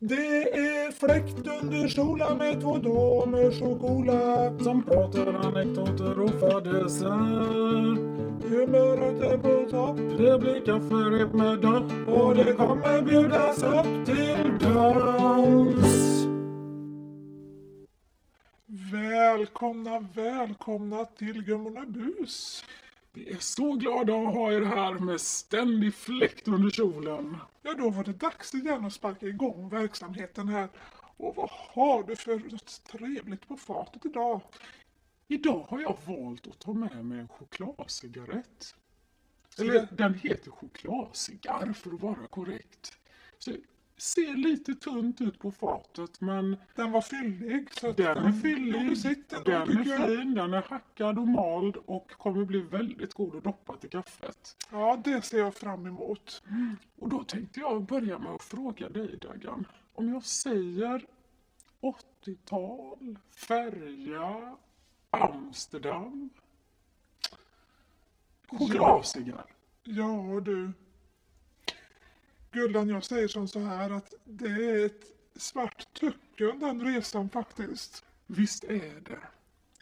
Det är fläkt under kjolar med två damer så som pratar anekdoter och fadäser. Humöret är på topp Det blir kafferep med dopp och det kommer bjudas upp till dans. Välkomna, välkomna till Gummorna Bus. Vi är så glada att ha er här med ständig fläkt under kjolen. Ja, då var det dags igen att sparka igång verksamheten här. Och vad har du för något trevligt på fatet idag? Idag har jag valt att ta med mig en chokladcigarett. Eller den heter chokladcigarr för att vara korrekt. Så ser lite tunt ut på fatet men Den var fyllig. Så den är fyllig, sitt ändå, den är fin, den är hackad och mald och kommer bli väldigt god att doppa till kaffet. Ja, det ser jag fram emot. Och då tänkte jag börja med att fråga dig Dagan. Om jag säger 80-tal, färja, Amsterdam, chokladcigarr. Ja, du. Gullan, jag säger som så här att det är ett svart töcken den resan faktiskt. Visst är det.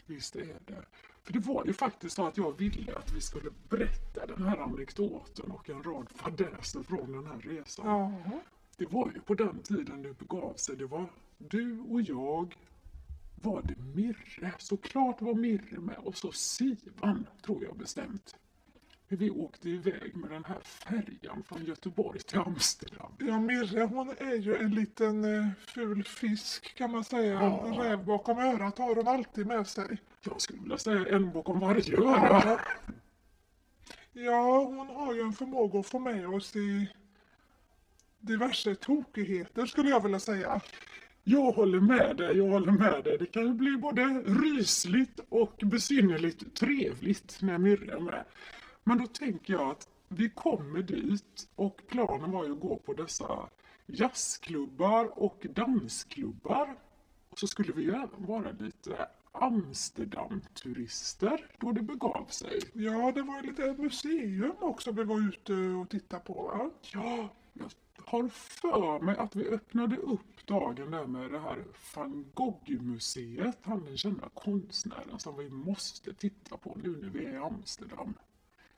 Visst är det. För det var ju faktiskt så att jag ville att vi skulle berätta den här anekdoten och en rad fadäser från den här resan. Ja, Det var ju på den tiden det begav sig. Det var du och jag. Var det Mirre? Såklart var Mirre med och så Sivan, tror jag bestämt. Hur vi åkte iväg med den här färjan från Göteborg till Amsterdam. ja Mirre hon är ju en liten eh, ful fisk kan man säga. Ja. En räv bakom örat har hon alltid med sig. Jag skulle vilja säga en bakom varje öra. Ja, hon har ju en förmåga att få med oss i diverse tokigheter skulle jag vilja säga. Jag håller med dig, jag håller med dig. Det kan ju bli både rysligt och besynnerligt trevligt när Mirre är med. Men då tänker jag att vi kommer dit och planen var ju att gå på dessa jazzklubbar och dansklubbar. Och så skulle vi ju även vara lite Amsterdam-turister då det begav sig. Ja, det var ju lite museum också vi var ute och tittade på va? Ja, jag har för mig att vi öppnade upp dagen där med det här van Gogh-museet. Han den kända konstnären som vi måste titta på nu när vi är i Amsterdam.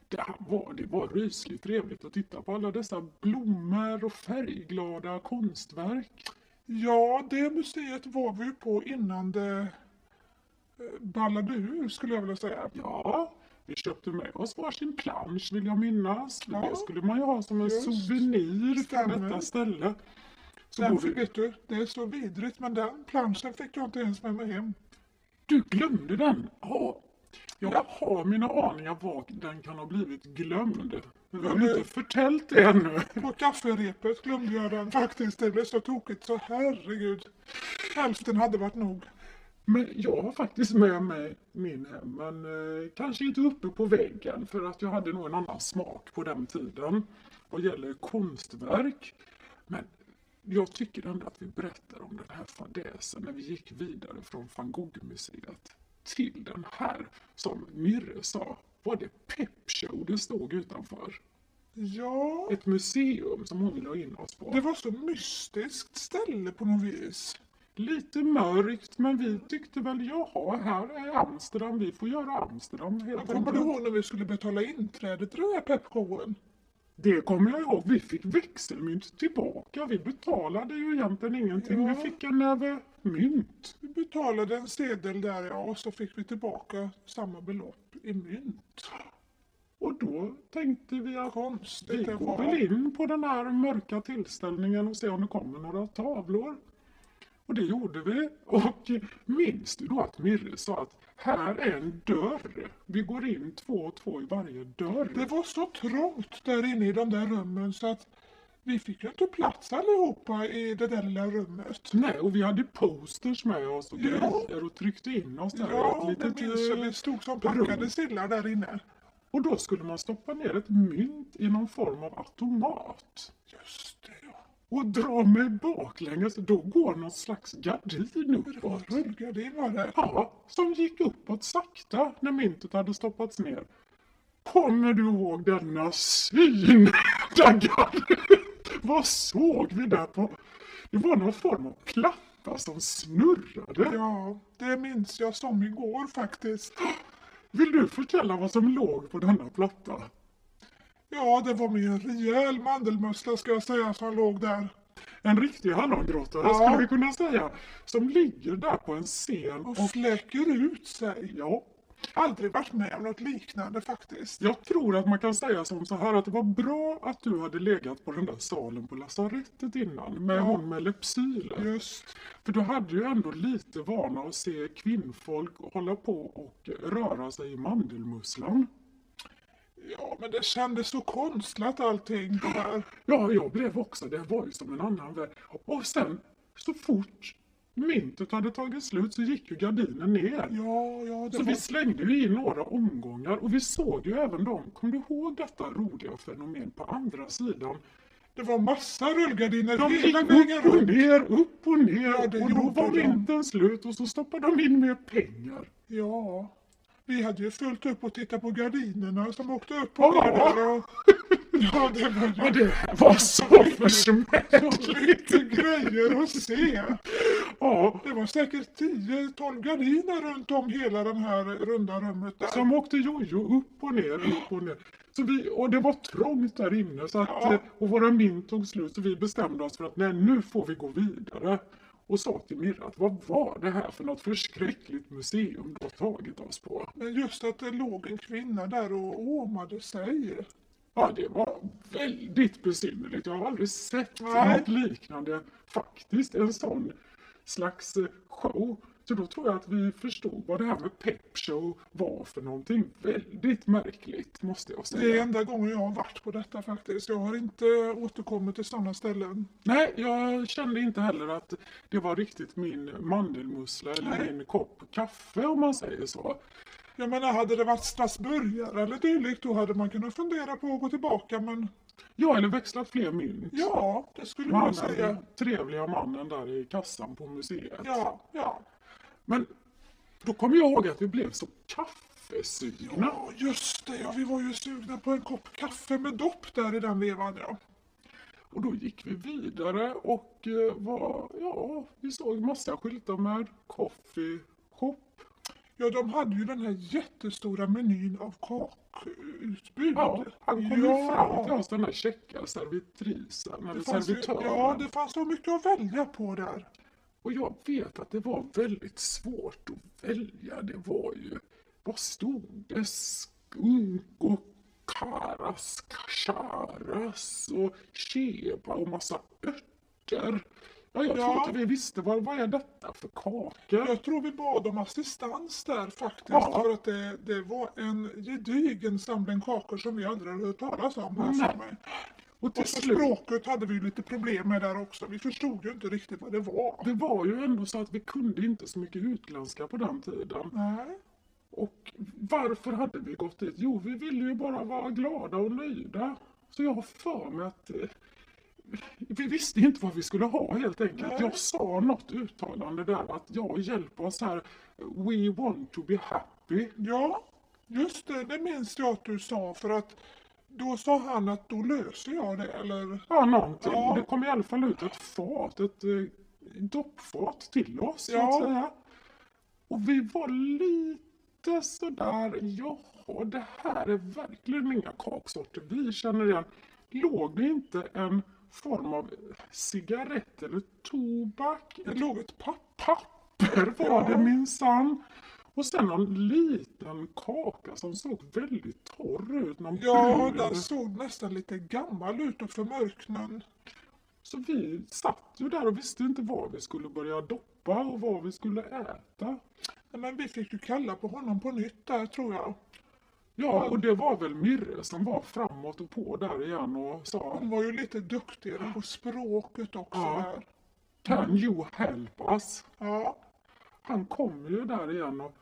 Det var, det var rysligt trevligt att titta på alla dessa blommor och färgglada konstverk. Ja, det museet var vi ju på innan det eh, ballade ur skulle jag vilja säga. Ja, vi köpte med oss varsin plansch vill jag minnas. Ja. Det skulle man ju ha som en Just. souvenir från Stämmer. detta ställe. Så Den fick, vi, vet du, det är så vidrigt men den planschen fick jag inte ens med mig hem. Du glömde den? Ja. Jag har mina aningar vad den kan ha blivit glömd. Men vi har Men inte förtält det ännu. På kafferepet glömde jag den faktiskt. Det blev så tokigt så herregud. Hälften hade varit nog. Men jag har faktiskt med mig min hem, men eh, kanske inte uppe på väggen för att jag hade nog en annan smak på den tiden vad gäller konstverk. Men jag tycker ändå att vi berättar om den här fadäsen när vi gick vidare från van Gogh-museet till den här, som Mirre sa, var det Pepshow det stod utanför. Ja, Ett museum som hon ville ha in oss på. det var så mystiskt ställe på något vis. Lite mörkt, men vi tyckte väl jaha, här är Amsterdam, vi får göra Amsterdam helt Kommer du enkelt. ihåg när vi skulle betala inträde till den här pepshowen? Det kommer jag ihåg, vi fick växelmynt tillbaka. Vi betalade ju egentligen ingenting, Ja. vi fick en näve mynt. Vi betalade en sedel där ja, och så fick vi tillbaka samma belopp i mynt. Och då tänkte vi att vi Konstigt det går väl in på den här mörka tillställningen och ser om det kommer några tavlor. Och det gjorde vi. Och minns du då att Mirre sa att här är en dörr. Vi går in två och två i varje dörr. Det var så trångt där inne i de där rummen så att vi fick ju inte plats allihopa i det där lilla rummet. Nej, och vi hade posters med oss och Ja. grejer och tryckte in oss där. i Ja, ett det litet, minns eh, Vi stod som rum. packade sillar där inne. Och då skulle man stoppa ner ett mynt i någon form av automat. Just det, ja. Och dra mig baklänges, då går någon slags gardin uppåt. rullgardin var det. Ja, som gick uppåt sakta när myntet hade stoppats ner. Kommer du ihåg denna syn, Daggar? Vad såg vi där på? Det var någon form av platta som snurrade. Ja, det minns jag som igår faktiskt. Vill du förtälla vad som låg på denna platta? Ja, det var en rejäl mandelmussla ska jag säga som låg där. En riktig hallongrottare Ja. skulle vi kunna säga. Som ligger där på en scen Och och... fläcker ut sig. Ja, Aldrig varit med om något liknande faktiskt. jag tror att man kan säga som så här att det var bra att du hade legat på den där salen på lasarettet innan med hon med lepsyler. Just. För du hade ju ändå lite vana att se kvinnfolk hålla på och röra sig i mandelmusslan. Ja, men det kändes så konstlat allting. Ja, jag blev också, det var ju som en annan värld. Och sen, så fort myntet hade tagit slut så gick ju gardinen ner. Ja, ja, Så var... vi slängde ju in några omgångar och vi såg ju även dem. Kom du ihåg detta roliga fenomen på andra sidan? Det var massa rullgardiner De gick hela vägen upp och runt. ner, upp och ner Ja, det och då var de. vintern slut och så stoppade de in mer pengar. Ja, vi hade ju fullt upp och titta på gardinerna som åkte upp och Ja. ner. Och... Ja, det var ju det var så försmädligt. lite grejer att se. Ja, Det var säkert 10-12 gardiner runt om hela den här runda rummet som åkte jojo upp och ner, upp och ner. Så vi, och det var trångt där inne så att, Ja. eh, och våra mynt tog slut så vi bestämde oss för att nej, nu får vi gå vidare. Och sa till Mirra att vad var det här för något förskräckligt museum du har tagit oss på? Men just att det låg en kvinna där och åmade sig. Ja, det var väldigt besynnerligt. Jag har aldrig sett Nej. något liknande. Faktiskt en sån slags show. Så då tror jag att vi förstod vad det här med pepshow var för någonting. Väldigt märkligt, måste jag säga. Det är enda gången jag har varit på detta faktiskt. Jag har inte återkommit till sådana ställen. Nej, jag kände inte heller att det var riktigt min mandelmussla eller Nej. min kopp kaffe om man säger så. Jag menar, hade det varit Strasburgare eller dylikt, då hade man kunnat fundera på att gå tillbaka, men Ja, eller växla fler mynt. ja, det skulle han säga. den trevliga mannen där i kassan på museet. Ja, ja. Men då kommer jag ihåg att vi blev så kaffesugna. Ja, just det. Ja, vi var ju sugna på en kopp kaffe med dopp där i den vevan, ja. Och då gick vi vidare och eh, var, ja, vi såg massa skyltar med coffee shop. Ja, de hade ju den här jättestora menyn av kakutbud. Ja, han kom ju Ja. fram till oss, den där checka servitrisen, eller ju, servitören. ja, det fanns så mycket att välja på där. Och jag vet att det var väldigt svårt att välja. Det var ju, vad stod det? Skunk och karas, charas och keba och massa örter. Ja, jag tror inte vi visste vad, vad är detta för kakor. Jag tror vi bad om assistans där faktiskt. Ja. För att det, det var en gedigen samling kakor som vi aldrig hade hört talas om. Här Nej. mig. Och till Och slut, språket hade vi lite problem med där också. Vi förstod ju inte riktigt vad det var. det var ju ändå så att vi kunde inte så mycket utländska på den tiden. Nej. Och varför hade vi gått dit? Jo, vi ville ju bara vara glada och nöjda. Så jag har för mig att eh, vi visste inte vad vi skulle ha helt enkelt. Jag sa något uttalande där att jag hjälper oss här. We want to be happy. Ja, just det. Det minns jag att du sa. För att då sa han att då löser jag det. Eller? Ja, någonting. Ja. Det kom i alla fall ut ett fat, ett eh, doppfat till oss så Ja. att säga. Och vi var lite sådär, jaha, det här är verkligen inga kaksorter vi känner igen. Låg det inte en form av cigarett eller tobak? Det låg ett papper. var det minsann. Och sen någon liten kaka som såg väldigt torr ut. Någon Ja, den såg nästan lite gammal ut och förmörknad. Så vi satt ju där och visste inte var vi skulle börja doppa och vad vi skulle äta. Nej, Men vi fick ju kalla på honom på nytt där tror jag. Ja, och det var väl Mirre som var framåt och på där igen och sa Hon var ju lite duktigare på språket också Ja. där. Can you help us? Ja, Han kom ju där igen och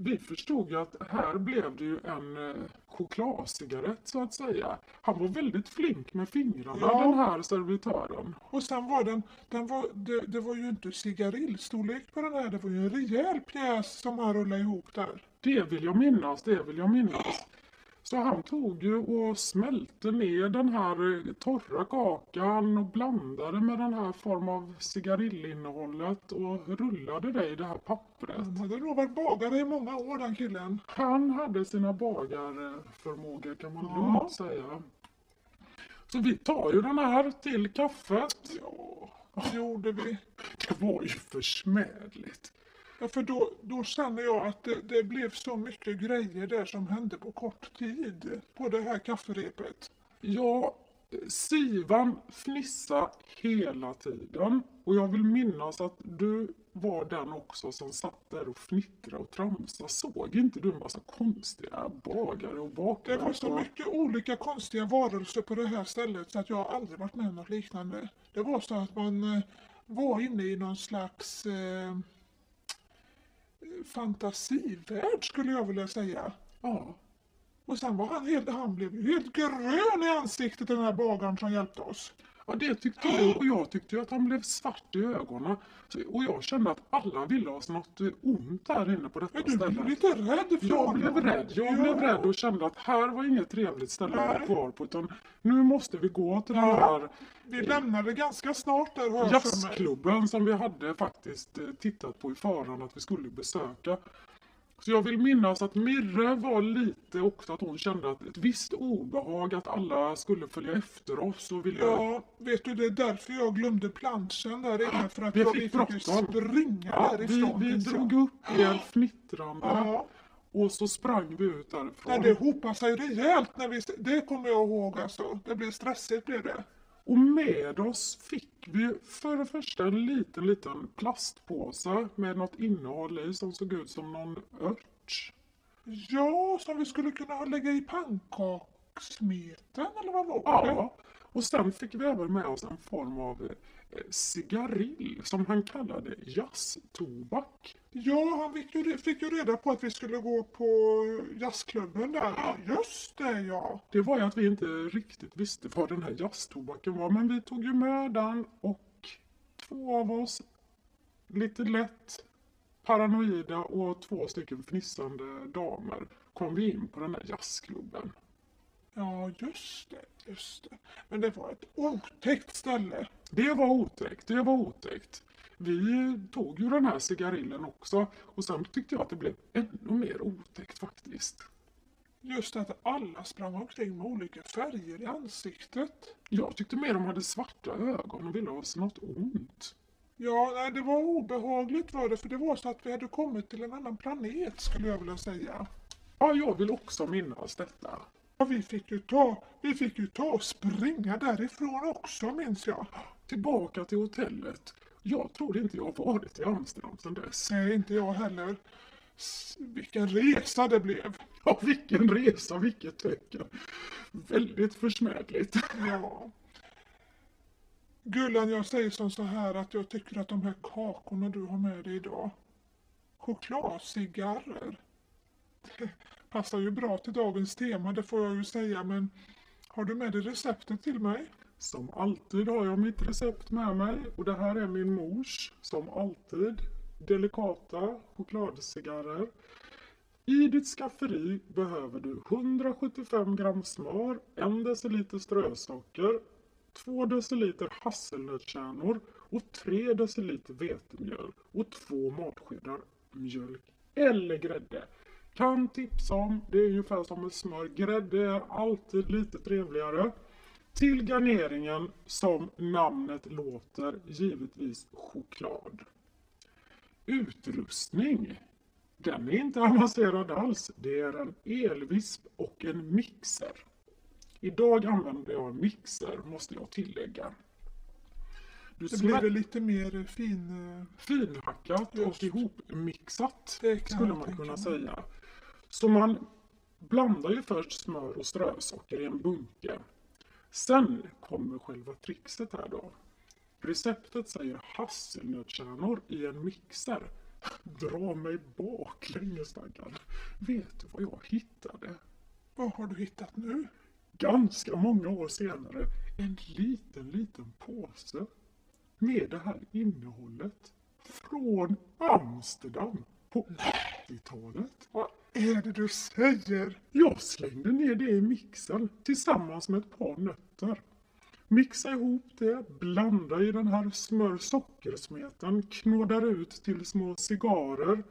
vi förstod ju att här blev det ju en eh, chokladcigarett så att säga. Han var väldigt flink med fingrarna Ja. den här servitören. och sen var den, den var, det, det var ju inte cigarillstorlek på den här, det var ju en rejäl pjäs som han rullade ihop där. Det vill jag minnas, det vill jag minnas. Så han tog ju och smälte ner den här eh, torra kakan och blandade med den här form av cigarillinnehållet och rullade det i det här pappret. Han hade nog varit bagare i många år den killen. Han hade sina bagarförmågor kan man Ja. lugnt säga. Så vi tar ju den här till kaffet. Ja, det gjorde vi. Det var ju försmädligt. Ja, för då, då känner jag att det, det blev så mycket grejer där som hände på kort tid på det här kafferepet. Ja, Sivan fnissade hela tiden och jag vill minnas att du var den också som satt där och fnittrade och tramsade. Såg inte du en massa konstiga bagare och Det bakverk? var så och- mycket olika konstiga varelser på det här stället så att jag aldrig varit med om något liknande. Det var så att man eh, var inne i någon slags eh, fantasivärld skulle jag vilja säga. Ja, Och sen var han helt, han blev helt grön i ansiktet den här bagaren som hjälpte oss. Ja, det tyckte du och jag tyckte ju att han blev svart i ögonen. Så, och jag kände att alla ville oss något eh, ont här inne på detta Men du ställe. blev lite rädd för Jag blev rädd. Jag Ja. blev rädd och kände att här var inget trevligt ställe att vara kvar på. Utan nu måste vi gå till den Ja. här Vi lämnade ganska snart där mig. jazzklubben som vi hade faktiskt eh, tittat på i faran att vi skulle besöka. Så jag vill minnas att Mirre var lite också att hon kände att ett visst obehag att alla skulle följa efter oss och vilja... Ja, vet du det är därför jag glömde planschen där inne för att Vi jag, fick vi bråttom. springa Ja, vi, därifrån. vi minns jag. drog upp er fnittrande Ja, och så sprang vi ut därifrån. nej, det hopade sig rejält när vi... Det kommer jag ihåg alltså. Det blev stressigt blev det. Och med oss fick vi för det första en liten, liten plastpåse med något innehåll i som såg ut som någon ört. Ja, som vi skulle kunna lägga i pannkakssmeten eller vad var det? Ja, och sen fick vi även med oss en form av eh, cigarill som han kallade jazztobak. Ja, han fick ju, fick ju reda på att vi skulle gå på jazzklubben där. Ja, Just det, ja. Det var ju att vi inte riktigt visste vad den här jazztobaken var, men vi tog ju med den och två av oss lite lätt paranoida och två stycken fnissande damer kom vi in på den här jazzklubben. Ja, just det, just det. Men det var ett otäckt ställe. Det var otäckt, det var otäckt. Vi tog ju den här cigarillen också och sen tyckte jag att det blev ännu mer otäckt faktiskt. Just att alla sprang omkring med olika färger i ansiktet. Jag tyckte mer de hade svarta ögon och ville oss något ont. Ja, nej, det var obehagligt var det, för det var så att vi hade kommit till en annan planet skulle jag vilja säga. Ja, jag vill också minnas detta. Ja, vi fick ju ta, vi fick ju ta och springa därifrån också minns jag. Tillbaka till hotellet. Jag tror inte jag varit i Amsterdam sedan dess. Nej, inte jag heller. S- vilken resa det blev. Ja, vilken resa, vilket töcken. Väldigt försmädligt. Ja. Gullan, jag säger som så här att jag tycker att de här kakorna du har med dig idag, chokladcigarrer, passar ju bra till dagens tema, det får jag ju säga, men har du med dig receptet till mig? Som alltid har jag mitt recept med mig och det här är min mors, som alltid, delikata chokladcigarrer. I ditt skafferi behöver du 175 gram smör, 1 deciliter strösocker, 2 deciliter hasselnötskärnor och 3 deciliter vetemjöl och 2 matskedar mjölk eller grädde. Kan tipsa om, det är ungefär som med smör, grädde är alltid lite trevligare. Till garneringen som namnet låter, givetvis choklad. Utrustning. Den är inte avancerad alls. Det är en elvisp och en mixer. Idag använder jag en mixer, måste jag tillägga. Du Det väl lite mer fin... eh, finhackat och ihopmixat skulle man kunna säga. Så man blandar ju först smör och strösocker i en bunke. Sen kommer själva trixet här då. Receptet säger hasselnötskärnor i en mixer. Dra mig baklänges stackarn. Vet du vad jag hittade? Vad har du hittat nu? ganska många år senare en liten, liten påse med det här innehållet från Amsterdam på 80-talet. Vad är det du säger? Jag slängde ner det i mixen tillsammans med ett par nötter. Mixa ihop det, blanda i den här smör-sockersmeten, knådar ut till små cigarrer.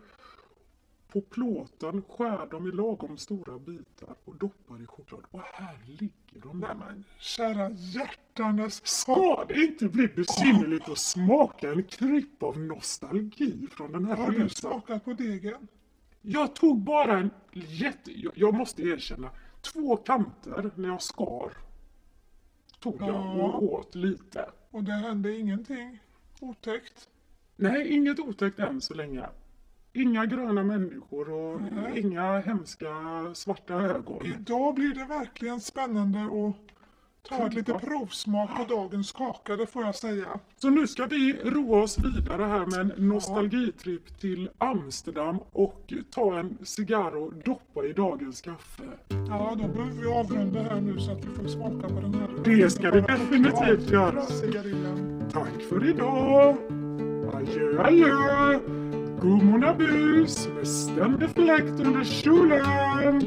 På plåten skär dem i lagom stora bitar och doppar i choklad. Och här ligger de. Nej men kära hjärtanes Ska det inte bli besynnerligt att smaka en krypp av nostalgi från den här Har du smakat på degen? Jag tog bara en jätte... jag- måste erkänna. Två kanter när jag skar. Tog jag Ja. och åt lite. Och det hände ingenting otäckt? Nej, inget otäckt än så länge. Inga gröna människor och Nej. inga hemska svarta ögon. Idag blir det verkligen spännande att ta lite provsmak på dagens kaka, det får jag säga. Så nu ska vi roa oss vidare här med en nostalgitripp till Amsterdam och ta en cigarr och doppa i dagens kaffe. Ja, då behöver vi avrunda här nu så att vi får smaka på den här. Det ska vi definitivt göra. Tack för idag! Adjö, adjö! Gummorna bus med ständig fläkt under kjolen!